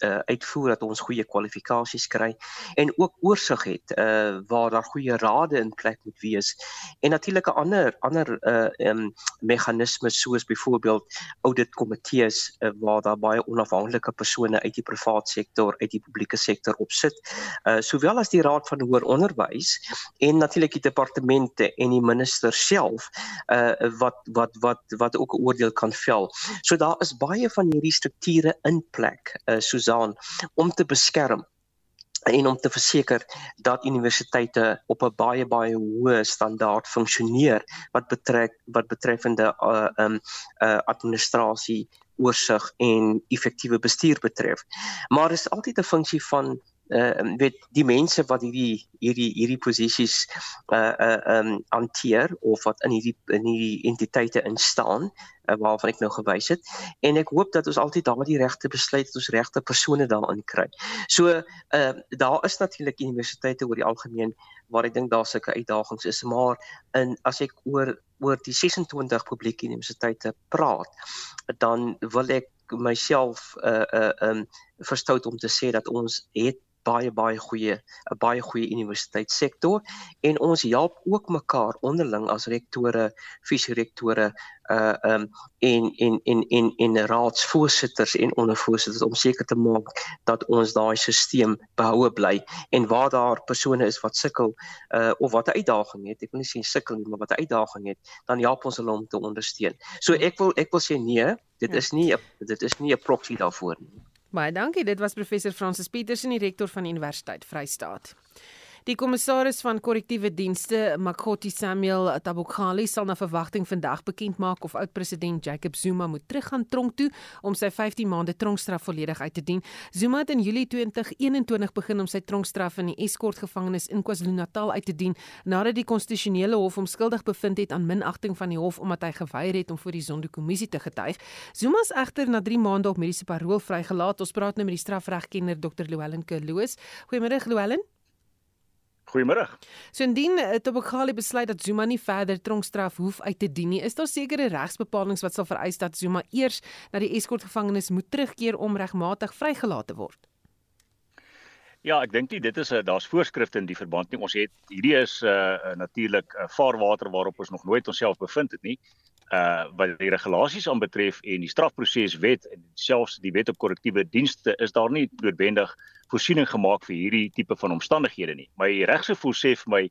uh, uitvoer dat ons goeie kwalifikasies kry en ook oorsig het uh waar daar goeie rade in plek moet wees en natuurlik 'n ander ander uh um, meganismes soos byvoorbeeld auditkomitees uh, waar daar baie onafhanklike persone uit die privaat sektor uit die publieke sektor op sit uh sowel as die raad van hoër onderwys en natuurlik die departemente en die minister self uh wat wat wat wat ook 'n oordeel kan vel. So daar is baie van hierdie strukture in plek uh soos Suzan om te beskerm en om te verseker dat universiteite op 'n baie baie hoë standaard funksioneer wat betrek wat betreffende uh um uh administrasie oorsig en effektiewe bestuur betref. Maar is altyd 'n funksie van uh weet die mense wat hierdie hierdie hierdie posisies uh uh um hanteer of wat in hierdie in hierdie entiteite instaan uh, waarvan ek nou gewys het en ek hoop dat ons altyd daardie regte besluit dat ons regte persone daarin kry. So uh daar is natuurlik universiteite oor die algemeen waar ek dink daar sulke uitdagings is maar in as ek oor oor die 26 publieke universiteite praat dan wil ek myself uh uh um verstout om te sê dat ons het baie baie goeie 'n baie goeie universiteitssektor en ons help ook mekaar onderling as rektore, visierektore uh um en en en en en raadsvoorsitters en ondervoorsitters om seker te maak dat ons daai stelsel behoue bly en waar daar persone is wat sukkel uh of wat 'n uitdaging het, ek wil nie sê sukkel nie, maar wat 'n uitdaging het, dan help ons hulle om te ondersteun. So ek wil ek wil sê nee, dit ja. is nie dit is nie 'n proxy daarvoor nie. Baie dankie. Dit was professor Francis Petersen, die rektor van Universiteit Vrystaat. Die kommissaris van korrektiewe dienste, Makoti Samuel Tabokhali, sal na verwagting vandag bekend maak of oud-president Jacob Zuma moet teruggaan tronk toe om sy 15 maande tronkstraf volledig uit te dien. Zuma het in Julie 2021 begin om sy tronkstraf in die Escort gevangenis in KwaZulu-Natal uit te dien nadat die konstitusionele hof hom skuldig bevind het aan minagting van die hof omdat hy geweier het om voor die Zondo-kommissie te getuig. Zuma is egter na 3 maande op mediese parol vrygelaat. Ons praat nou met die strafregkenner Dr. Llewellyn Kloos. Goeiemôre Llewellyn. Goeiemôre. So indien eh, Tobokali besluit dat Zuma nie verder tronkstraf hoef uit te dien nie, is daar sekere regsbepalinge wat sal vereis dat Zuma eers na die Escort gevangenis moet terugkeer om regmatig vrygelaat te word. Ja, ek dink nie dit is 'n uh, daar's voorskrifte in die verband nie. Ons het hierdie is 'n uh, uh, natuurlik 'n uh, vaarwater waarop ons nog nooit onsself bevind het nie. Uh wat die regulasies aanbetref en die strafproseswet en selfs die wet op korrektiewe dienste is daar nie noodwendig voorsiening gemaak vir hierdie tipe van omstandighede nie. My regsgevoel sê vir my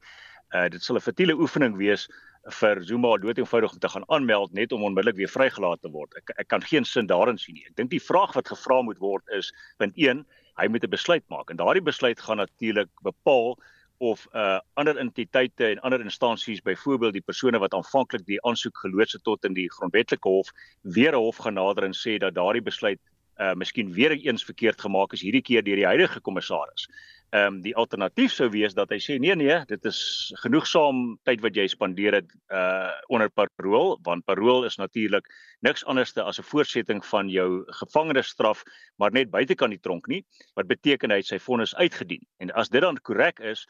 uh dit sal 'n futiele oefening wees vir Zuma dood eenvoudig om te gaan aanmeld net om onmiddellik weer vrygelaat te word. Ek ek kan geen sin daarin sien nie. Ek dink die vraag wat gevra moet word is punt 1, hy moet 'n besluit maak en daardie besluit gaan natuurlik bepaal of uh ander entiteite en ander instansies byvoorbeeld die persone wat aanvanklik die aansoek geloods het tot in die grondwetlike hof weer 'n hof genader en sê dat daardie besluit uh miskien weer eens verkeerd gemaak is hierdie keer deur die huidige kommissaris. Ehm um, die alternatief sou wees dat hy sê nee nee, dit is genoegsaam tyd wat jy spandeer het uh onder parol, want parol is natuurlik niks anderste as 'n voortsetting van jou gevangenisstraf, maar net buitekant die tronk nie, wat beteken hy het sy vonnis uitgedien. En as dit dan korrek is,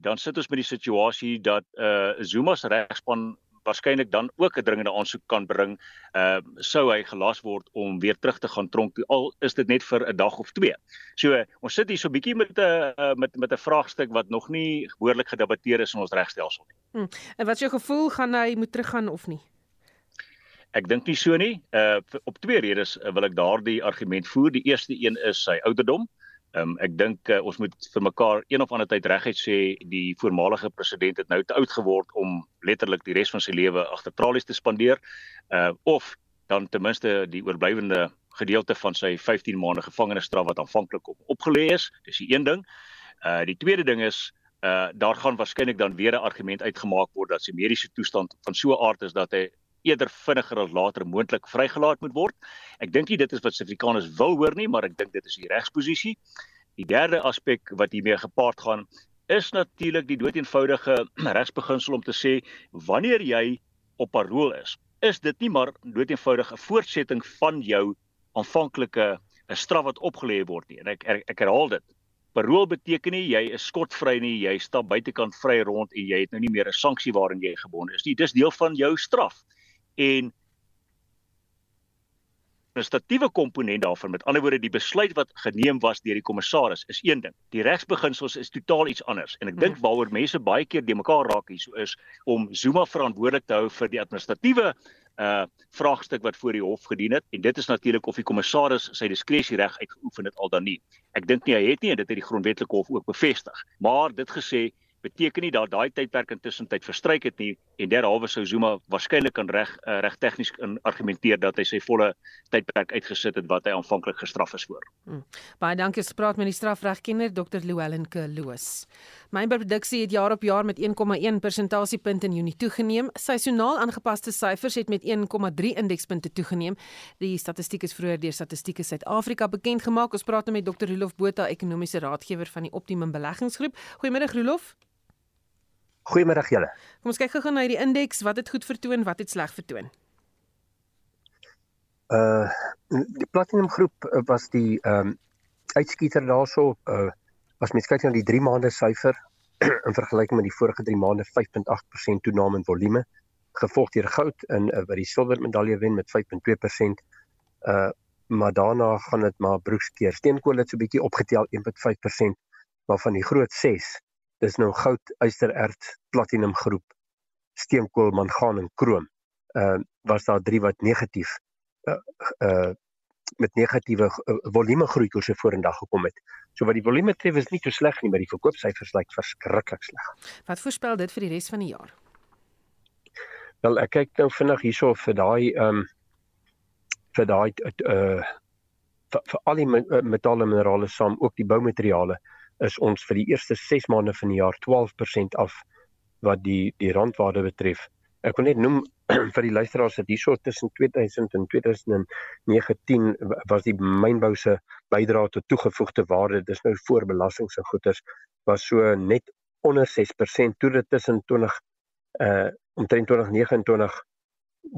dan sit ons met die situasie dat uh Zuma se regspan waarskynlik dan ook 'n dringende aansoek kan bring, uh sou hy gelas word om weer terug te gaan tronk toe al is dit net vir 'n dag of twee. So uh, ons sit hier so 'n bietjie met 'n uh, met met 'n vraagstuk wat nog nie behoorlik gedebatteer is in ons regstelsel nie. Hmm. En wat is jou gevoel gaan hy moet teruggaan of nie? Ek dink nie so nie. Uh op twee redes uh, wil ek daardie argument voer. Die eerste een is sy ouderdom. Ehm um, ek dink uh, ons moet vir mekaar een of ander tyd reguit sê die voormalige president het nou te oud geword om letterlik die res van sy lewe agter tralies te spandeer. Uh of dan ten minste die oorblywende gedeelte van sy 15 maande gevangenisstraf wat aanvanklik op opgelê is. Dis die een ding. Uh die tweede ding is uh daar gaan waarskynlik dan weer 'n argument uitgemaak word dat sy mediese toestand van so 'n aard is dat hy eerder vinniger as later moontlik vrygelaat moet word. Ek dink nie dit is wat Suid-Afrikaners wil hoor nie, maar ek dink dit is die regsposisie. Die derde aspek wat hiermee gepaard gaan is natuurlik die doeteenvoudige *clears throat* regsbeginsel om te sê wanneer jy op parol is, is dit nie maar doeteenvoudig 'n voortsetting van jou aanvanklike 'n straf wat opgelê word nie. En ek ek, ek herhaal dit. Parol beteken nie jy is skotvry nie, jy stap buitekant vry rond en jy het nou nie meer 'n sanksie waarin jy gebonde is nie. Dis deel van jou straf. En administratiewe komponent daarvan. Met ander woorde, die besluit wat geneem was deur die kommissaris is een ding. Die regsbeginsels is totaal iets anders. En ek dink hmm. waaroor mense baie keer de mekaar raak hier so is om Zuma verantwoordelik te hou vir die administratiewe uh vraagstuk wat voor die hof gedien het en dit is natuurlik of die kommissaris sy diskresie reg uitgeoefen het al dan nie. Ek dink nie hy het nie en dit het die grondwetlike hof ook bevestig. Maar dit gesê, beteken nie dat daai tydperk intussen tyd verstryk het nie en derhalwe sou Zuma waarskynlik kan reg uh, reg tegnies in argumenteer dat hy sy volle tydperk uitgesit het wat hy aanvanklik gestraf is voor. Hmm. Baie dankie gespreek met die strafregkenner Dr. Llewellyn Kloos. Mynproduksie het jaar op jaar met 1,1 persentasiepunt in Junie toegeneem. Seisoonaal aangepaste syfers het met 1,3 indekspunte toegeneem. Die statistiek is vroeër deur Statistiek Suid-Afrika bekend gemaak. Ons praat nou met Dr. Rolof Botha, ekonomiese raadgewer van die Optimum Beleggingsgroep. Goeiemiddag Rolof. Goeiemiddag julle. Kom ons kyk gou-gou na hierdie indeks, wat het goed vertoon, wat het sleg vertoon? Uh die Platinum groep uh, was die ehm um, uitskieter daarso uh as mens kyk na die 3 maande syfer *clears throat* in vergelyking met die vorige 3 maande 5.8% toename in volume gevolg deur goud in uh, wat die silwer medalje wen met 5.2%. Uh maar daarna gaan dit maar broekskeer. Steenkool het so 'n bietjie opgetel 1.5% waarvan die groot 6 dis nou goud, ystererts, platinum groep, steenkool, mangaan en krom. Ehm uh, was daar drie wat negatief uh uh met negatiewe uh, volume groei koerse vorendag gekom het. So wat die volume tref is nie so sleg nie, maar die verkoopsyfers lyk verskriklik sleg. Wat voorspel dit vir die res van die jaar? Wel, ek kyk nou vinnig hierso vir daai ehm um, vir daai uh vir, vir al die metale minerale saam, ook die boumateriale is ons vir die eerste 6 maande van die jaar 12% af wat die die randwaarde betref. Ek wil net noem *clears throat* vir die luisteraars dat hierso tussen 2000 en 2019 was die mynbou se bydrae tot toegevoegde waarde, dis nou voor belasting se goederes, was so net onder 6% toe dit tussen 20 uh omtrent 2029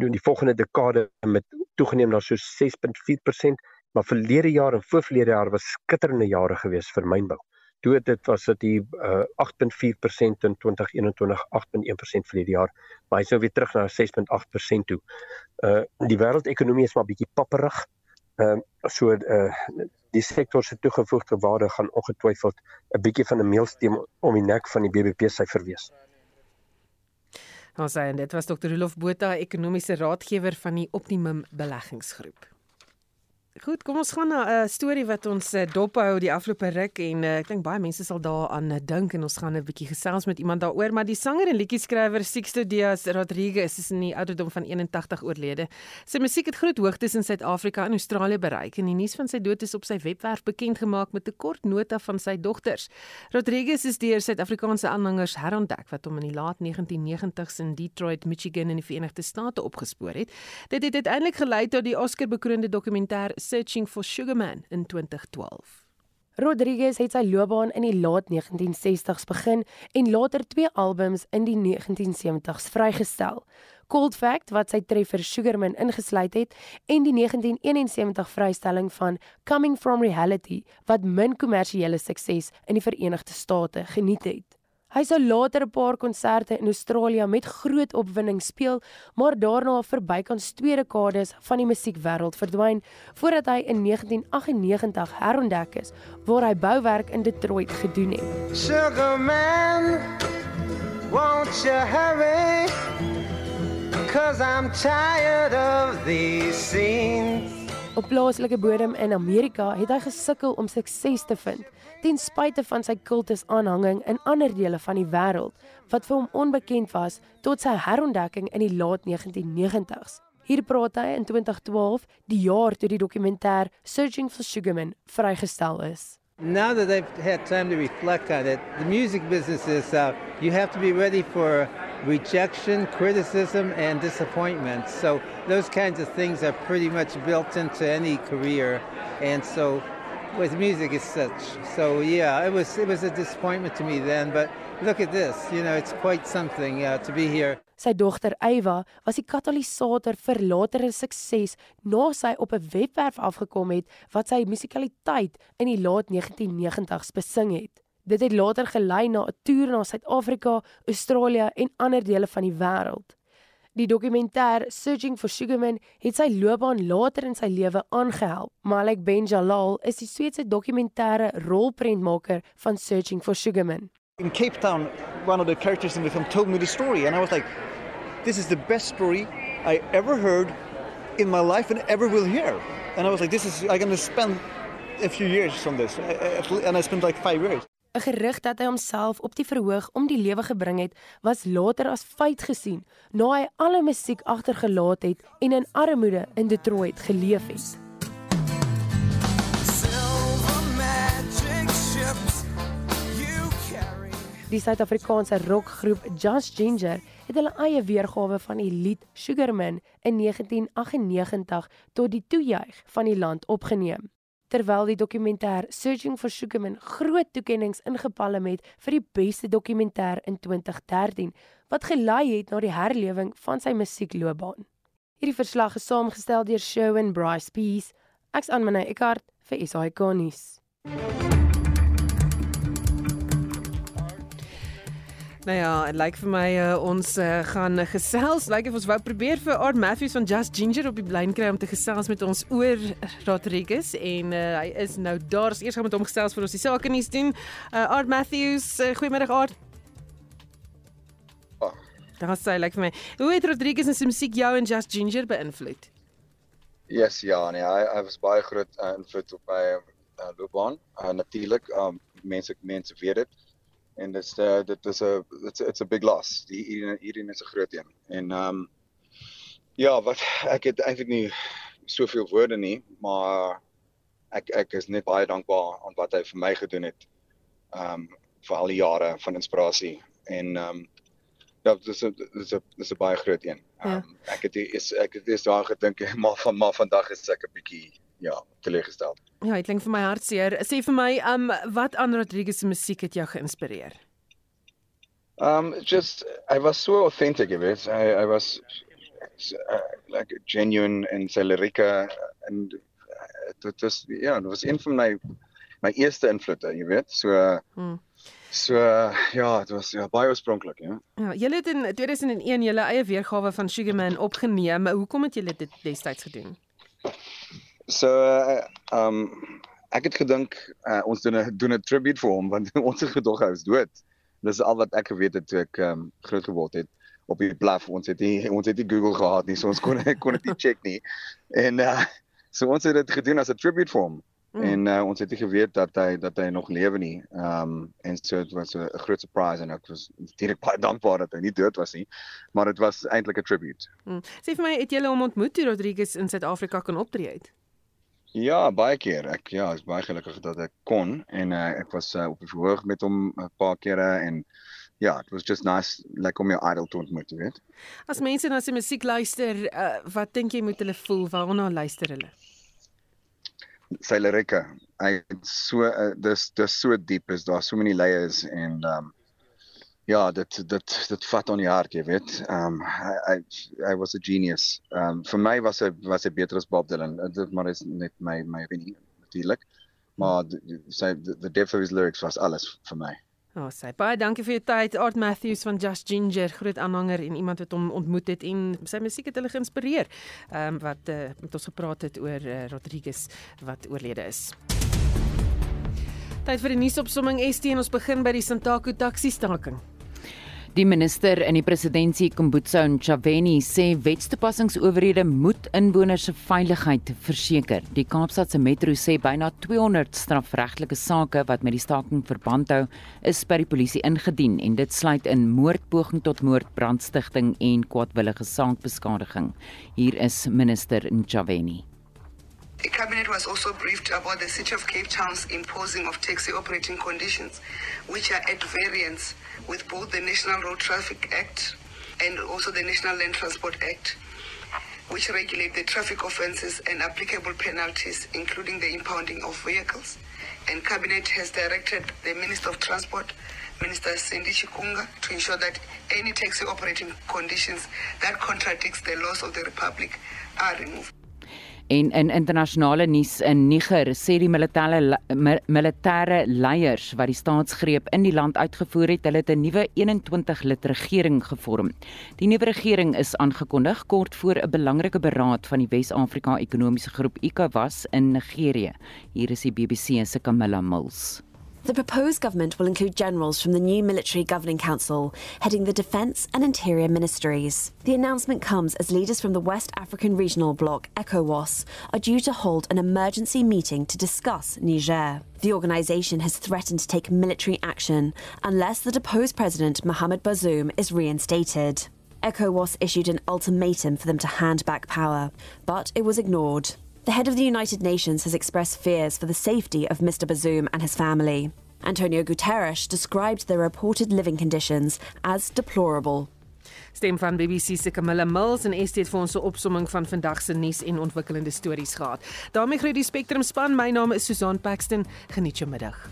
doen die volgende dekade met toegeneem na so 6.4%, maar verlede jaar en voorverlede jaar was skitterende jare gewees vir mynbou toe dit was dit die uh, 8.4% in 2021 8.1% vir die jaar maar hy's nou weer terug na 6.8% toe. Uh die wêreldekonomie is maar bietjie papperig. Ehm uh, so uh die sektor se toegevoegde waarde gaan ongetwyfeld 'n bietjie van 'n meelsteen om die nek van die BBP syfer wees. Ons sê dit was Dr. Rolof Botha, ekonomiese raadgewer van die Optimum Beleggingsgroep. Goed, kom ons gaan na 'n uh, storie wat ons uh, dop hou die afgelope ruk en uh, ek dink baie mense sal daaraan uh, dink en ons gaan 'n bietjie gesels met iemand daaroor, maar die sanger en liedjie-skrywer Sixto Diaz Rodriguez is in die ouderdom van 81 oorlede. Sy musiek het groot hoogtes in Suid-Afrika en Australië bereik en die nuus van sy dood is op sy webwerf bekend gemaak met 'n kort nota van sy dogters. Rodriguez is deur Suid-Afrikaanse aanhangers herontdek wat hom in die laat 1990s in Detroit, Michigan in die Verenigde State opgespoor het. Dit het uiteindelik gelei tot die Oscar-bekroonde dokumentêr Searching for Sugar Man in 2012. Rodriguez het sy loopbaan in die laat 1960s begin en later twee albums in die 1970s vrygestel. Cold Fact wat sy treffer Sugarman ingesluit het en die 1971 vrystelling van Coming from Reality wat min kommersiële sukses in die Verenigde State geniet het. Hy sou later 'n paar konserte in Australië met groot opwinding speel, maar daarna verbykans twee dekades van die musiekwêreld verdwyn voordat hy in 1998 herontdek is waar hy bouwerk in Detroit gedoen het. Sugar man, won't you hurry? Cause I'm tired of these scenes. Op plaaslike bodem in Amerika het hy gesukkel om sukses te vind ten spyte van sy kultusaanhanging in ander dele van die wêreld wat vir hom onbekend was tot sy herontdekking in die laat 1990s. Hier praat hy in 2012, die jaar toe die dokumentêr Searching for Sugarman vrygestel is. Now that I've had time to reflect on it, the music business is uh, you have to be ready for rejection, criticism, and disappointment. So those kinds of things are pretty much built into any career. And so with music as such. So yeah, it was it was a disappointment to me then, but look at this, you know, it's quite something uh, to be here. Sy dogter Eywa was die katalisator vir latere sukses na sy op 'n webwerf afgekom het wat sy musikaliteit in die laat 1990s besing het. Dit het later gelei na 'n toer na Suid-Afrika, Australië en ander dele van die wêreld. Die dokumentêr Searching for Sugarman het sy loopbaan later in sy lewe aangehelp. Malik Ben Jalal is die Sweedse dokumentêre rolprentmaker van Searching for Sugarman. In Cape Town, one of the characters in the film told me the story and I was like, this is the best story I ever heard in my life and ever will hear. And I was like, this is, I'm going to spend a few years on this. And I spent like five years. 'n Gerug dat hy homself op die verhoog om die lewe gebring het, was later as feit gesien na hy alle musiek agtergelaat het en in armoede in Detroit geleef het. Die Suid-Afrikaanse rockgroep Just Ginger het hulle eie weergawe van die lied Sugarman in 1998 tot die toejuig van die land opgeneem. Terwyl die dokumentêr Searching for Sugarman groot toekenninge ingepalem het vir die beste dokumentêr in 2013 wat gelei het na die herlewing van sy musiekloopbaan. Hierdie verslag is saamgestel deur Sherwin Bryce Peace. Ek's Anmane Eckart vir SAK nuus. Nou ja, dit lyk vir my uh, ons uh, gaan gesels. Lyk of ons wou probeer vir Art Matthews van Just Ginger op die lyn kry om te gesels met ons oor Rodriguez en uh, hy is nou daar. Ons eers gaan met hom gesels vir ons die sake nuus doen. Uh, Art Matthews, uh, goeiemiddag Art. Oh. Daar sê lyk vir my, hoe het Rodriguez se musiek jou en Just Ginger beïnvloed? Yes, ja, nee, hy hy was baie groot uh, invloed op my uh, loopbaan. Uh, Natuurlik, um, mense mense weet dit en dit is uh, dit is 'n it's it's a big loss. Die hierdie hierdie is 'n groot een. En ehm um, ja, wat ek het eintlik nie soveel woorde nie, maar ek ek is net baie dankbaar aan wat hy vir my gedoen het. Ehm um, vir al die jare van inspirasie en ehm um, ja, dis dis is dis 'n baie groot een. Ehm um, ja. ek het is ek het dis daar gedink *laughs* maar van maar vandag is ek 'n bietjie ja, teleurgesteld. Ja, dit klink vir my hartseer. Sê vir my, um wat aan Rodriguez se musiek het jou geïnspireer? Um just I was so authentic of it. I I was uh, like genuine in sy lirieke en dit was ja, dit was een van my my eerste invloede, jy weet. So hmm. So ja, dit was ja baie oorspronklik, ja. Ja, julle het in 2001 julle eie weergawe van Sugarman opgeneem. Hoekom het julle dit destyds gedoen? So uh, um ek het gedink uh, ons doen 'n doen 'n tribute vir hom want *laughs* ons het gedog hy is dood. Dis al wat ek geweet het toe ek um groot geword het op die bluff. Ons het nie ons het nie Google gehad nie, so ons kon *laughs* kon dit nie check nie. En uh *laughs* so ons het dit gedoen as 'n tribute vir hom. Mm. En uh, ons het nie geweet dat hy dat hy nog lewe nie. Um en so dit was 'n groot surprise en ek was direk baie dankbaar dat hy nie dood was nie, maar dit was eintlik 'n tribute. Mm. Sê vir my, het jy hom ontmoet toe Rodriguez in Suid-Afrika kon optree het? Ja, baie keer. Ek ja, is baie gelukkig dat ek kon en uh, ek was uh, op die verhoog met hom 'n paar kere en ja, it was just nice like om jou idol te ontmoet, weet. As mense na sy musiek luister, uh, wat dink jy moet hulle voel? Waarna luister hulle? Sy lirieke. Hy so uh, dis dis so diep is daar so many layers en um ja, dit dit dit vat aan die hart, jy weet. Um I I was a genius. Um vir my was hy was hy beter as Bob Dylan. Dit maar is net my my opinie natuurlik. Maar sy the, the depth of his lyrics was alles vir my. Oh, sy baie dankie vir jou tyd. Art Matthews van Just Ginger, groot aanhanger en iemand wat hom ontmoet het en sy musiek het hulle geïnspireer. Ehm um, wat uh, met ons gepraat het oor uh, Rodriguez wat oorlede is. Tyd vir die nuusopsomming ST en ons begin by die Santaku taxi staking. Die minister in die presidentskap Kombutso Ntshavheni sê wetstoepassingsowerhede moet inwoners se veiligheid verseker. Die Kaapstadse Metro sê byna 200 strafregtelike sake wat met die staking verband hou, is by die polisie ingedien en dit sluit in moordpoging tot moord, brandstigting en kwaadwillige saakbeskadiging. Hier is minister Ntshavheni. The Cabinet was also briefed about the City of Cape Town's imposing of taxi operating conditions, which are at variance with both the National Road Traffic Act and also the National Land Transport Act. which regulate the traffic offences and applicable penalties, including the impounding of vehicles. And Cabinet has directed the Minister of Transport, Minister Cindy Chikunga, to ensure that any taxi operating conditions that contradicts the laws of the Republic are removed. En in internasionale nuus in Niger sê die militêre militêre leiers wat die staatsgreep in die land uitgevoer het, hulle het 'n nuwe 21-lid regering gevorm. Die nuwe regering is aangekondig kort voor 'n belangrike beraad van die Wes-Afrika Ekonomiese Groep ECOWAS in Nigerië. Hier is die BBC se Camilla Mills. The proposed government will include generals from the new military governing council, heading the defence and interior ministries. The announcement comes as leaders from the West African regional bloc, ECOWAS, are due to hold an emergency meeting to discuss Niger. The organisation has threatened to take military action unless the deposed president, Mohamed Bazoum, is reinstated. ECOWAS issued an ultimatum for them to hand back power, but it was ignored. The head of the United Nations has expressed fears for the safety of Mr. Bazoum and his family. Antonio Guterres described the reported living conditions as deplorable. Stem van BBC se Camilla Mills en ST het vir ons 'n opsomming van vandag se nuus en ontwikkelende stories gehad. daarmee groet die Spectrum span. My naam is Susan Paxton. Geniet jou middag.